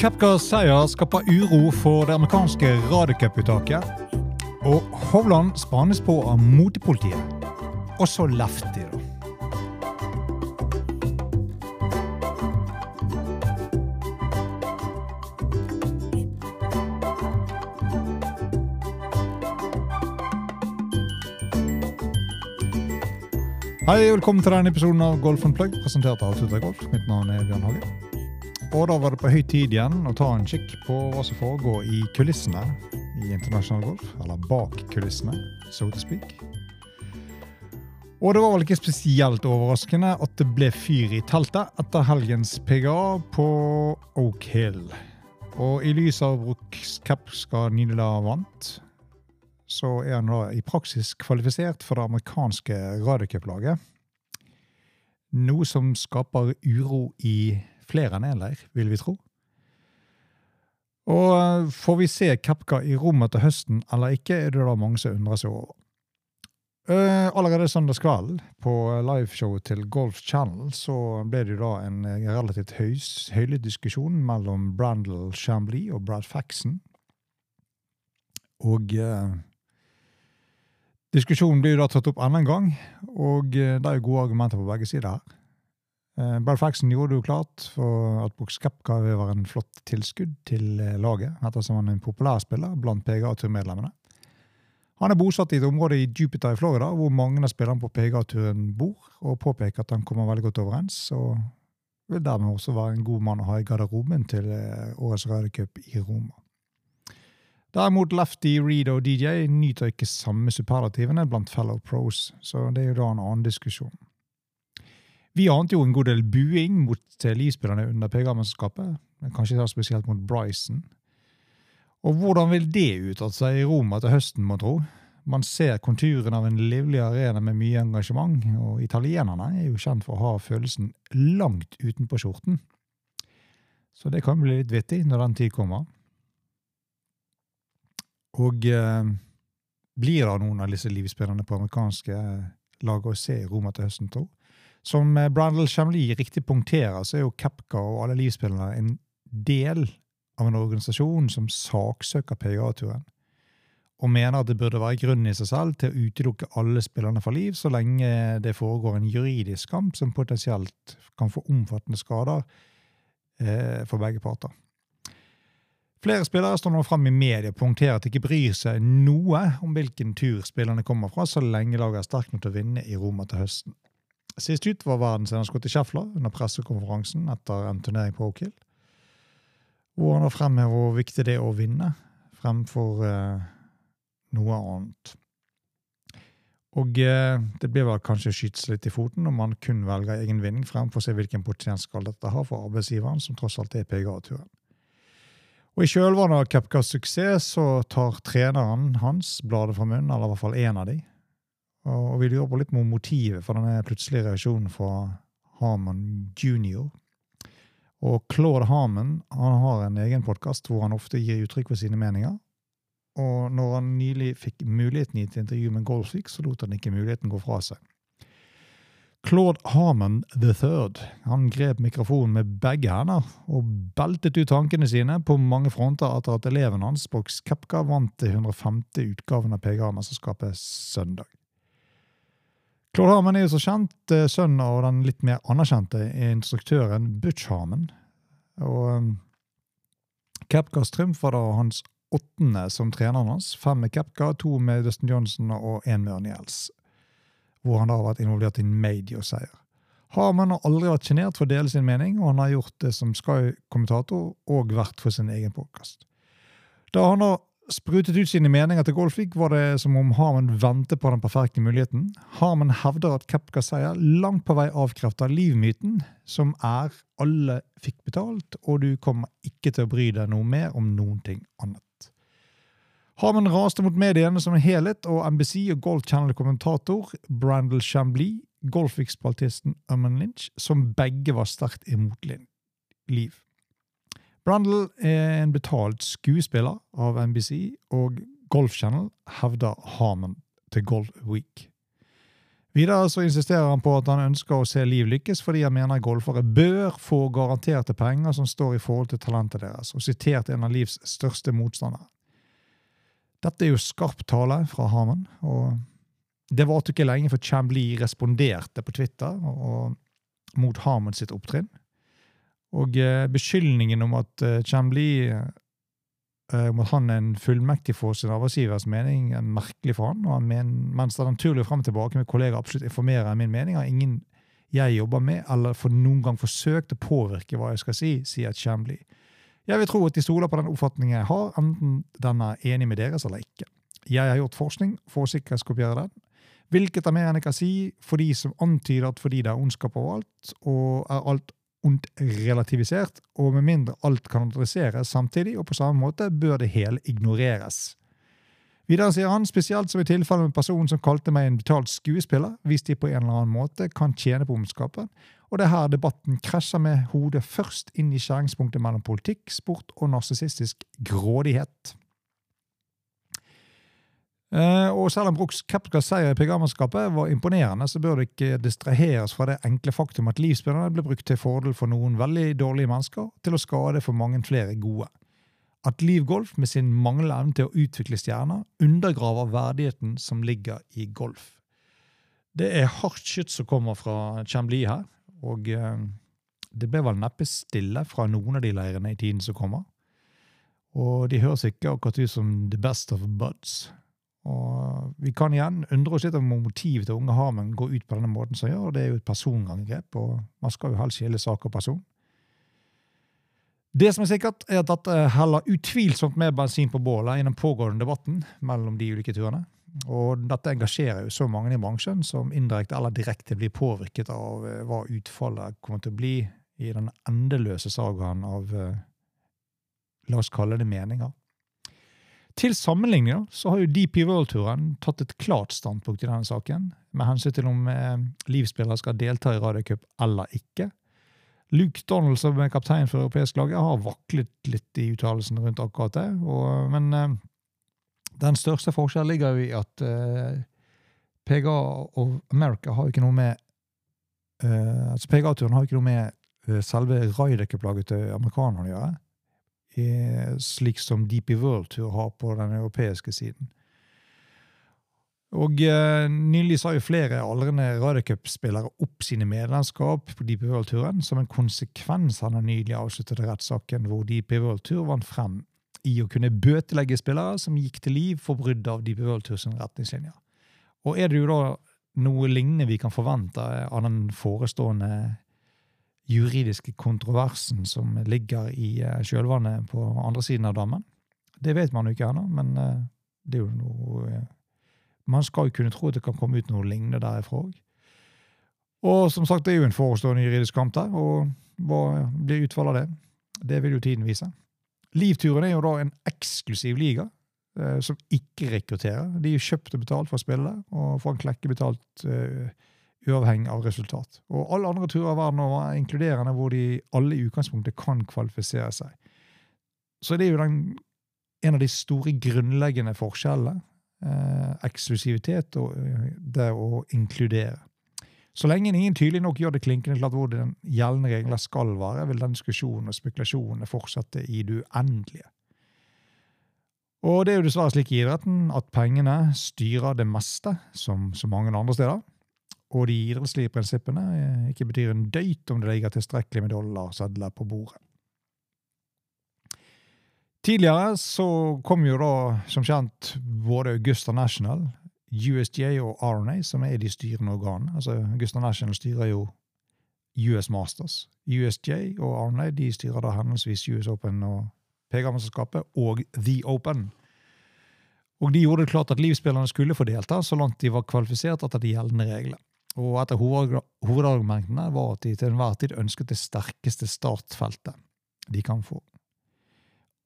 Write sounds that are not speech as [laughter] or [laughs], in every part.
Kepkas seier skaper uro for det amerikanske radiocuputtaket. Og Hovland spanes på av motepolitiet. Og så Lefty, da. Hei, velkommen til denne episoden av Golf Plug, presentert av Tuta Golf. Mitt navn er Bjørn Hage. Og da var det på høy tid igjen å ta en kikk på hva som foregår i kulissene i internasjonal golf. Eller bak kulissene, so to speak. Og det var vel ikke spesielt overraskende at det ble fyr i teltet etter helgens PGA på Oak Hill. Og i lys av Brooks Kepska Nidela vant, så er han da i praksis kvalifisert for det amerikanske radiocuplaget. Noe som skaper uro i flere enn én leir, vil vi tro. Og eh, får vi se Kepka i rommet til høsten eller ikke, er det da mange som undrer seg over. Uh, allerede søndagskvelden på liveshowet til Golf Channel så ble det jo da en relativt høylytt diskusjon mellom Brandel Chambly og Brad Faxon. Og uh, diskusjonen blir jo da tatt opp enda en gang, og det er jo gode argumenter på begge sider her. Brad Faxon gjorde det jo klart for at Kepka vil være en flott tilskudd til laget, ettersom han er en populær spiller blant PGA-turmedlemmene. Han er bosatt i et område i Jupiter i Florida, hvor mange av spillerne på PGA-turen bor, og påpeker at han kommer veldig godt overens, og vil dermed også være en god mann å ha i garderoben til årets Ryder Cup i Roma. Derimot Lefty, Reed og DJ nyter ikke samme superlativene blant fellow pros, så det er jo da en annen diskusjon. Vi ante jo en god del buing mot livspillerne under PGA-mesterskapet, kanskje spesielt mot Bryson. Og hvordan vil det utarte seg i Roma til høsten, må tro? Man ser konturen av en livlig arena med mye engasjement, og italienerne er jo kjent for å ha følelsen langt utenpå skjorten. Så det kan bli litt vittig når den tid kommer. Og eh, blir det noen av disse livspillerne på amerikanske lag å se i Roma til høsten, tro? Som Brandel Chamli riktig punkterer, så er jo Kepka og alle livspillerne en del av en organisasjon som saksøker PGA-turen, og mener at det burde være grunn i seg selv til å utelukke alle spillerne fra liv, så lenge det foregår en juridisk kamp som potensielt kan få omfattende skader eh, for begge parter. Flere spillere står nå fram i media og punkterer at de ikke bryr seg noe om hvilken tur spillerne kommer fra, så lenge laget er sterkt nok til å vinne i Roma til høsten. Sist ut var verdensener Scotty Scheffler under pressekonferansen etter en turnering på Oak Hill hvor han fremhever hvor viktig det er å vinne fremfor eh, noe annet. Og eh, det blir vel kanskje skytes litt i foten når man kun velger egen vinning fremfor å se hvilken potensial dette har for arbeidsgiveren, som tross alt er PGA-turen. Og I kjølvannet av Kepkas suksess så tar treneren hans bladet fra munnen, eller i hvert fall én av de, og vi på litt med motivet for denne plutselige reaksjonen fra Harman jr. Og Claude Harman han har en egen podkast hvor han ofte gir uttrykk for sine meninger. Og når han nylig fikk muligheten i et intervju med Goldfix, så lot han ikke muligheten gå fra seg. Claude Harman III han grep mikrofonen med begge hender og beltet ut tankene sine på mange fronter etter at eleven hans, Box Kepka, vant det 105. utgaven av PGA-mesterskapet søndag. Claude Harmon er jo så kjent eh, sønn av den litt mer anerkjente instruktøren Butch Harmon. Og Capcas Kepkas triumf var da hans åttende som treneren hans. Fem med Kepka, to med Dustin Johnson og én med Ernie. Hvor han da har vært involvert i en Madio-seier. Harmon har aldri vært sjenert for å dele sin mening, og han har gjort det som Sky-kommentator og vært for sin egen podkast. Da han da sprutet ut sine meninger til Golfvik, var det som om Harman ventet på den perfekte muligheten. Harman hevder at Kepka seier langt på vei avkrefter livmyten, som er 'alle fikk betalt', og du kommer ikke til å bry deg noe mer om noen ting annet. Harman raste mot mediene som en helhet, og NBC og Golf Channel-kommentator Brandel Chambly, Golfvik-spaltisten Umman Lynch, som begge var sterkt imot Liv. Brundle er en betalt skuespiller av NBC, og Golf Channel hevder Harmon til Golf Week. Videre så insisterer han på at han ønsker å se Liv lykkes fordi han mener golfere bør få garanterte penger som står i forhold til talentet deres, og sitert en av Livs største motstandere. Dette er jo skarp tale fra Harman, og det varte ikke lenge før Chamblee responderte på Twitter og mot Harmon sitt opptrinn. Og eh, beskyldningen om at eh, Chambly Eh, om at han er en fullmektig for sin arbeidsgivers mening, er merkelig for han. og han men, Mens det er naturlig frem og tilbake med kollegaer absolutt informerer min mening, har ingen jeg jobber med, eller for noen gang forsøkt å påvirke hva jeg skal si, sier Chambly. Jeg vil tro at de stoler på den oppfatningen jeg har, enten den er enig med deres eller ikke. Jeg har gjort forskning for å sikkerhetskopiere den, hvilket er mer enn jeg kan si for de som antyder at fordi det er ondskap overalt, og er alt und relativisert, og med mindre alt kan adresseres samtidig, og på samme måte bør det hele ignoreres. Videre sier han, spesielt som i tilfelle med personen som kalte meg en betalt skuespiller, hvis de på en eller annen måte kan tjene på ondskapen, og det er her debatten krasjer med hodet først inn i skjæringspunktet mellom politikk, sport og narsissistisk grådighet. Uh, og selv om Brooks Kepkas seier i programmannskapet var imponerende, så bør det ikke distraheres fra det enkle faktum at livsspillerne ble brukt til fordel for noen veldig dårlige mennesker, til å skade for mange flere gode. At Liv Golf med sin manglende evne til å utvikle stjerner undergraver verdigheten som ligger i golf. Det er hardt skyts som kommer fra Chambly her, og uh, det ble vel neppe stille fra noen av de leirene i tiden som kommer. Og de høres ikke akkurat ut som the best of buds. Og Vi kan igjen undre oss litt om motivet til unge Harmen går ut på denne måten som gjør. Det er jo et personangrep, og man skal jo helst skille sak og person. Det som er sikkert, er at dette heller utvilsomt mer bensin på bålet i den pågående debatten mellom de ulike turene. Og dette engasjerer jo så mange i bransjen som indirekte eller direkte blir påvirket av eh, hva utfallet kommer til å bli i den endeløse sagaen av eh, La oss kalle det meninger. Til sammenligning så har jo DP World-turen tatt et klart standpunkt i denne saken, med hensyn til om eh, livsspillere skal delta i Radiocup eller ikke. Luke Donald, som er kaptein for europeisk lag, har vaklet litt i uttalelsen rundt akkurat det. Og, men eh, den største forskjellen ligger jo i at eh, PGA og America har jo ikke noe med eh, altså PGA-turen har jo ikke noe med eh, selve Ryder Cup-laget til amerikanerne å gjøre slik som DP World Tour har på den europeiske siden. Og eh, Nylig sa jo flere aldrende Ryder opp sine medlemskap på DP World-turen som en konsekvens av den nylig avsluttede rettssaken hvor DP World Tour vant frem i å kunne bøtelegge spillere som gikk til liv for brudd av DP World Tours retningslinjer. Og er det jo da noe lignende vi kan forvente av den forestående juridiske kontroversen som ligger i eh, kjølvannet på andre siden av dammen. Det vet man jo ikke ennå, men eh, det er jo noe eh, Man skal jo kunne tro at det kan komme ut noe lignende derifra òg. Og som sagt, det er jo en forestående juridisk kamp der, og hva blir utfallet av det? Det vil jo tiden vise. Livturen er jo da en eksklusiv liga som ikke rekrutterer. De er kjøpt og betalt for å spille og får en klekke betalt uh, uavhengig av resultat. Og alle andre turer i verden er inkluderende, hvor de alle i utgangspunktet kan kvalifisere seg. Så det er jo den, en av de store grunnleggende forskjellene. Eh, eksklusivitet og eh, det å inkludere. Så lenge ingen tydelig nok gjør det klinkende klart hvor den gjeldende regler skal være, vil den diskusjonen og spekulasjonene fortsette i det uendelige. Og det er jo dessverre slik i idretten at pengene styrer det meste, som så mange andre steder og de idrettslige prinsippene eh, ikke betyr en døyt om det ligger tilstrekkelig med dollarsedler på bordet. Tidligere så kom jo da, som kjent, både Augusta National, USJ og RNA, som er de styrende organene. Altså, Augusta National styrer jo US Masters. USJ og RNA de styrer da henholdsvis US Open og PGA-mesterskapet og The Open. Og de gjorde det klart at livsspillerne skulle få delta så langt de var kvalifisert etter de gjeldende reglene. Og et av hovedargumentene var at de til enhver tid ønsket det sterkeste startfeltet de kan få.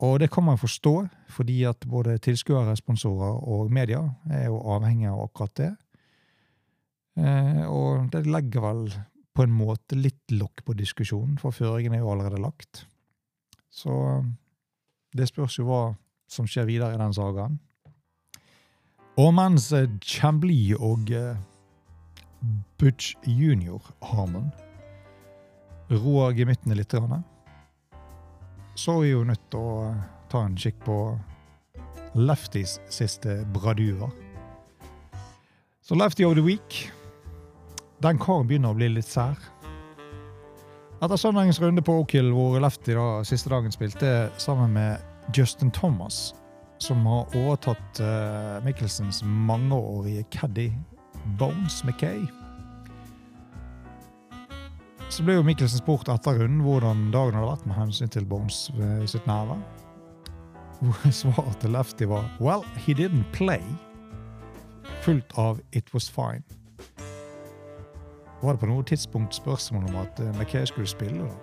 Og det kan man forstå, fordi at både tilskuere, sponsorer og media er jo avhengig av akkurat det. Eh, og det legger vel på en måte litt lokk på diskusjonen, for føringen er jo allerede lagt. Så det spørs jo hva som skjer videre i den sagaen. Og mens Chambly og eh, Butch Junior-Harmon roer gemyttene litt. Så er vi jo nødt til å ta en kikk på Lefties siste braduer. Så Lefty of the Week Den karen begynner å bli litt sær. Etter søndagens runde på Oakhill, hvor Lefty da siste dagen spilte sammen med Justin Thomas, som har overtatt uh, Michelsens mangeårige caddy Bones McKay så ble jo Mikkelsen spurt etter runden hvordan dagen hadde vært med hensyn til Bones ved sitt nærvær. [laughs] Svaret til Lefty var 'Well, he didn't play', fullt av 'It was fine'. Var det på noe tidspunkt spørsmål om at Mackay McKay skulle spille? da?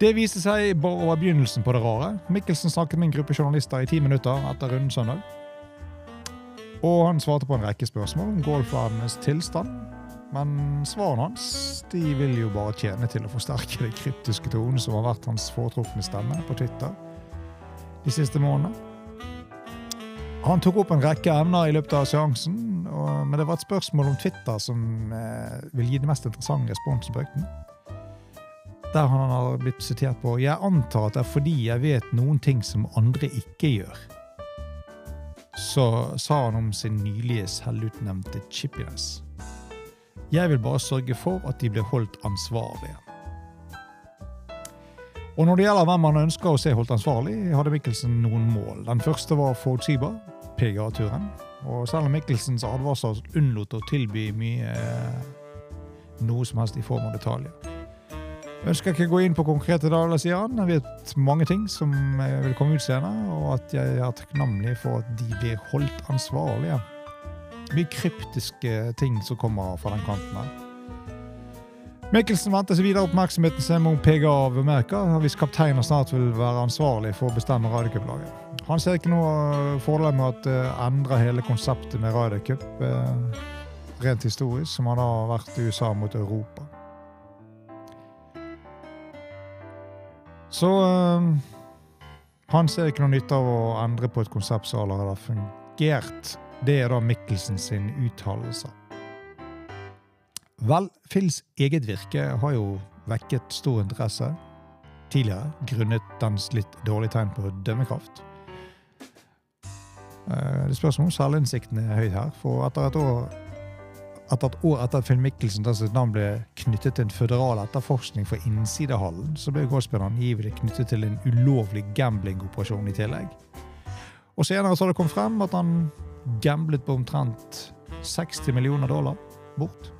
Det viste seg bare over begynnelsen på det rare. Mikkelsen snakket med en gruppe journalister i ti minutter etter runden søndag. Og han svarte på en rekke spørsmål om golfverdenens tilstand, men svarene hans de vil jo bare tjene til å forsterke den kryptiske tonen som har vært hans foretrukne stemme på Twitter de siste månedene. Han tok opp en rekke emner i løpet av seansen, men det var et spørsmål om Twitter som eh, vil gi den mest interessante responsen på økten. Der han har blitt sitert på 'Jeg antar at det er fordi jeg vet noen ting som andre ikke gjør'. Så sa han om sin nylige selvutnevnte chippiness. Jeg vil bare sørge for at de blir holdt ansvarlige. Og Når det gjelder hvem man ønsker å se holdt ansvarlig, hadde Mikkelsen noen mål. Den første var forutsigbar, PGA-turen. Og selv om Mikkelsens advarsel unnlot å tilby mye noe som helst i form av detaljer. Jeg ikke å gå inn på konkrete daler, sier han. Jeg vet mange ting som vil komme ut senere, og at jeg er takknemlig for at de blir holdt ansvarlige. Mye kryptiske ting som kommer fra den kanten her. Mikkelsen venter seg videre oppmerksomheten sin mot PGA Amerika, hvis kapteinen snart vil være ansvarlig for å bestemme Ryder Han ser ikke noe fordel med at det endrer hele konseptet med Ryder Cup, uh, rent historisk, som han har vært i USA mot Europa. Så uh, han ser ikke noe nytte av å endre på et konsept som allerede har fungert. Det er da Mikkelsen sin uttalelse. Vel, Phils eget virke har jo vekket stor interesse tidligere, grunnet dens litt dårlige tegn på dømmekraft. Eh, det spørs om selvinnsikten er høy her, for etter et år etter et år etter at Phil Mickelsen sitt navn ble knyttet til en føderal etterforskning for innsidehallen, så ble golfspilleren angivelig knyttet til en ulovlig gamblingoperasjon i tillegg. Og senere så har det kommet frem at han gamblet på omtrent 60 millioner dollar bort.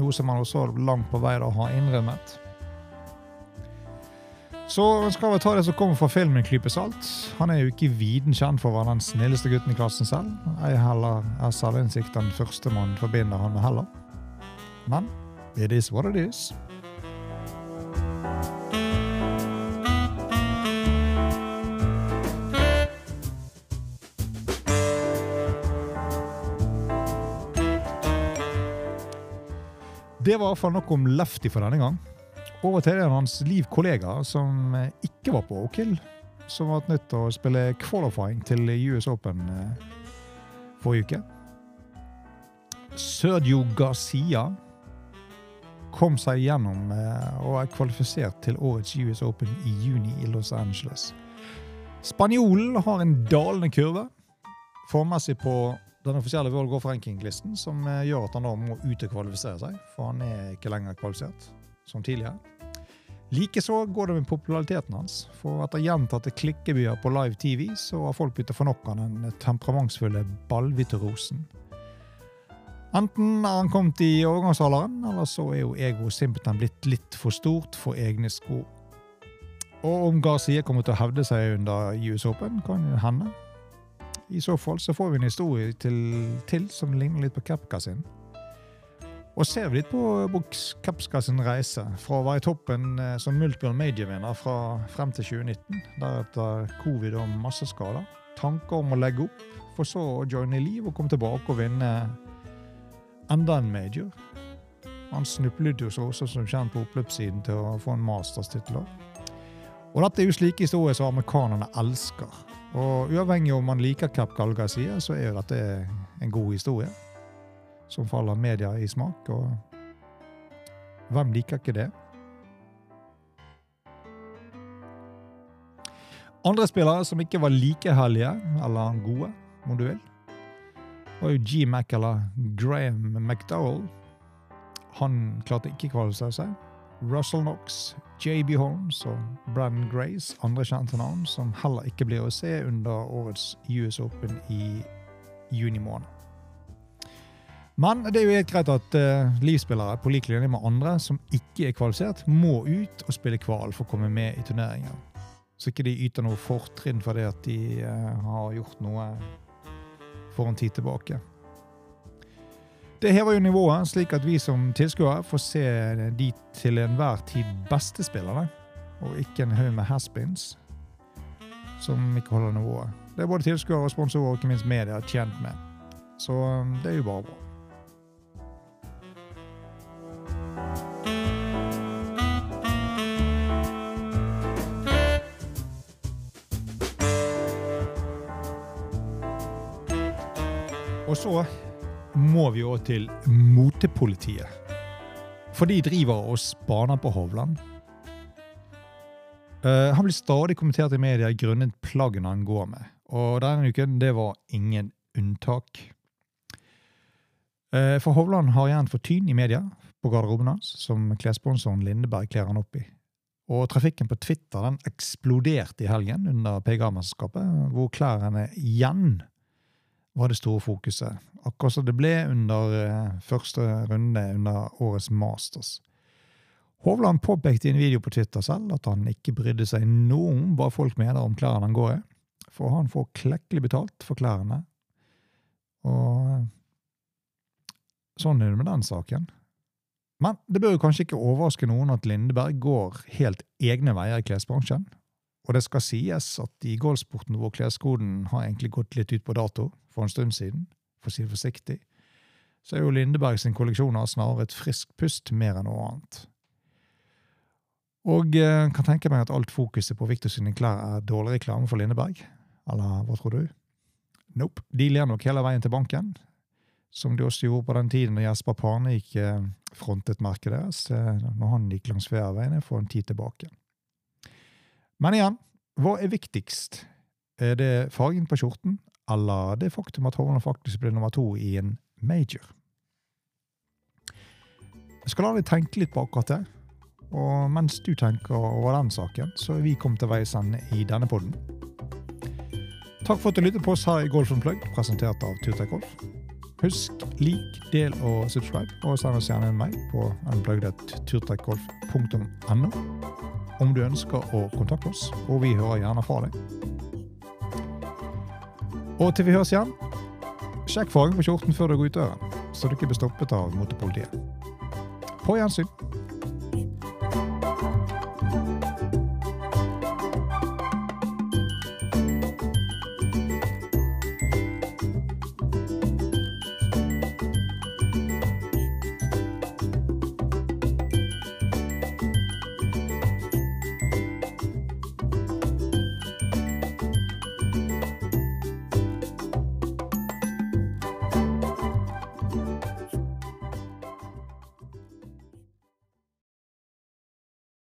Noe som han også langt på vei da har innrømmet. Så skal vi ta det som kommer fra filmen, en klype salt. Han er jo ikke viden kjent for å være den snilleste gutten i klassen selv. Ei heller er selvinnsikt den første man forbinder han med heller. Men it is what it is. Det var iallfall nok om Lefty for denne gang. Over til en av hans livkollega som eh, ikke var på Oakhill, som var nødt til å spille qualifying til US Open eh, forrige uke. Sergio Garcia kom seg gjennom eh, og er kvalifisert til årets US Open i juni i Los Angeles. Spanjolen har en dalende kurve, formmessig på den offisielle World Golf Ranking-listen, som gjør at han da må ut og kvalifisere seg, for han er ikke lenger kvalifisert som tidligere. Likeså går det med populariteten hans, for etter gjentatte klikkebyer på live TV, så har folk begynt å få nok av den temperamentsfulle ballvitterosen. Enten er han kommet i overgangsalderen, eller så er jo egoet simpelthen blitt litt for stort for egne sko. Og om Garcia kommer til å hevde seg under US Open, kan jo hende. I så fall så får vi en historie til, til som ligner litt på Kepka sin. Og ser vi litt på Kepska sin reise, fra å være i toppen eh, som multiple major-vinner fra frem til 2019, deretter covid og masse skader, tanker om å legge opp, for så å joine liv og komme tilbake og vinne enda en major. Han snublet jo så også som kjent på oppløpssiden til å få en masterstittel. Og dette er jo slike historier som amerikanerne elsker. Og uavhengig om man liker Kapp Galga sier, så er jo dette en god historie. Som faller media i smak, og hvem liker ikke det? Andre spillere som ikke var like hellige, eller gode, om du vil, var jo G. Mac eller Graham McDowell. Han klarte ikke kvalifisere seg. Russell Knox, JB Holmes og Brandon Grace, andre kjente navn, som heller ikke blir å se under årets US Open i juni måned. Men det er jo helt greit at uh, livspillere på lik linje med andre som ikke er kvalifisert, må ut og spille kval for å komme med i turneringen. Så ikke de yter noe fortrinn for det at de uh, har gjort noe for en tid tilbake. Det hever jo nivået, slik at vi som tilskuere får se de til enhver tid beste spillerne, og ikke en haug med haspins som ikke holder nivået. Det er både tilskuere, sponsorer og ikke minst media tjent med. Så um, det er jo bare bra. Vi òg til motepolitiet. For de driver og spaner på Hovland. Uh, han blir stadig kommentert i media grunnet plaggene han går med. Og denne uken det var ingen unntak. Uh, for Hovland har igjen fått tyn i media på garderoben hans, som klessponsoren Lindeberg kler han opp i. Og trafikken på Twitter den eksploderte i helgen under PGA-mesterskapet, hvor klærne igjen var det store fokuset. Akkurat som det ble under eh, første runde under årets Masters. Hovland påpekte i en video på Twitter selv at han ikke brydde seg noe om hva folk mener om klærne han går i, for han får klekkelig betalt for klærne. Og eh, sånn er det med den saken. Men det bør jo kanskje ikke overraske noen at Lindeberg går helt egne veier i klesbransjen. Og det skal sies at i golfsporten hvor kleskoden har egentlig gått litt ut på dato for en stund siden, for å si det forsiktig, så er jo Lindeberg sin kolleksjoner snarere et friskt pust mer enn noe annet. Og eh, kan tenke meg at alt fokuset på Victor sine klær er dårlig reklame for Lindeberg. Eller hva tror du? Nope. De ler nok hele veien til banken, som de også gjorde på den tiden da Jesper Parnik eh, frontet merket deres, eh, når han gikk langs fairwayene for en tid tilbake. Men igjen, hva er viktigst? Er det fargen på skjorten, eller det faktum at Hovland faktisk ble nummer to i en major? Jeg skal la deg tenke litt på akkurat det. Og mens du tenker over den saken, så er vi kommet til veis ende i denne podden. Takk for at du lyttet på oss her i Golf Plug, presentert av Turtek Golf. Husk, lik, del og subscribe, og send oss gjerne en mail på unplugged.turtekgolf.no om du ønsker å kontakte oss, og vi hører gjerne fra deg. Og til vi høres igjen, sjekk fargen på skjorten før du går ut døren, så du ikke blir stoppet av motepolitiet. På gjensyn.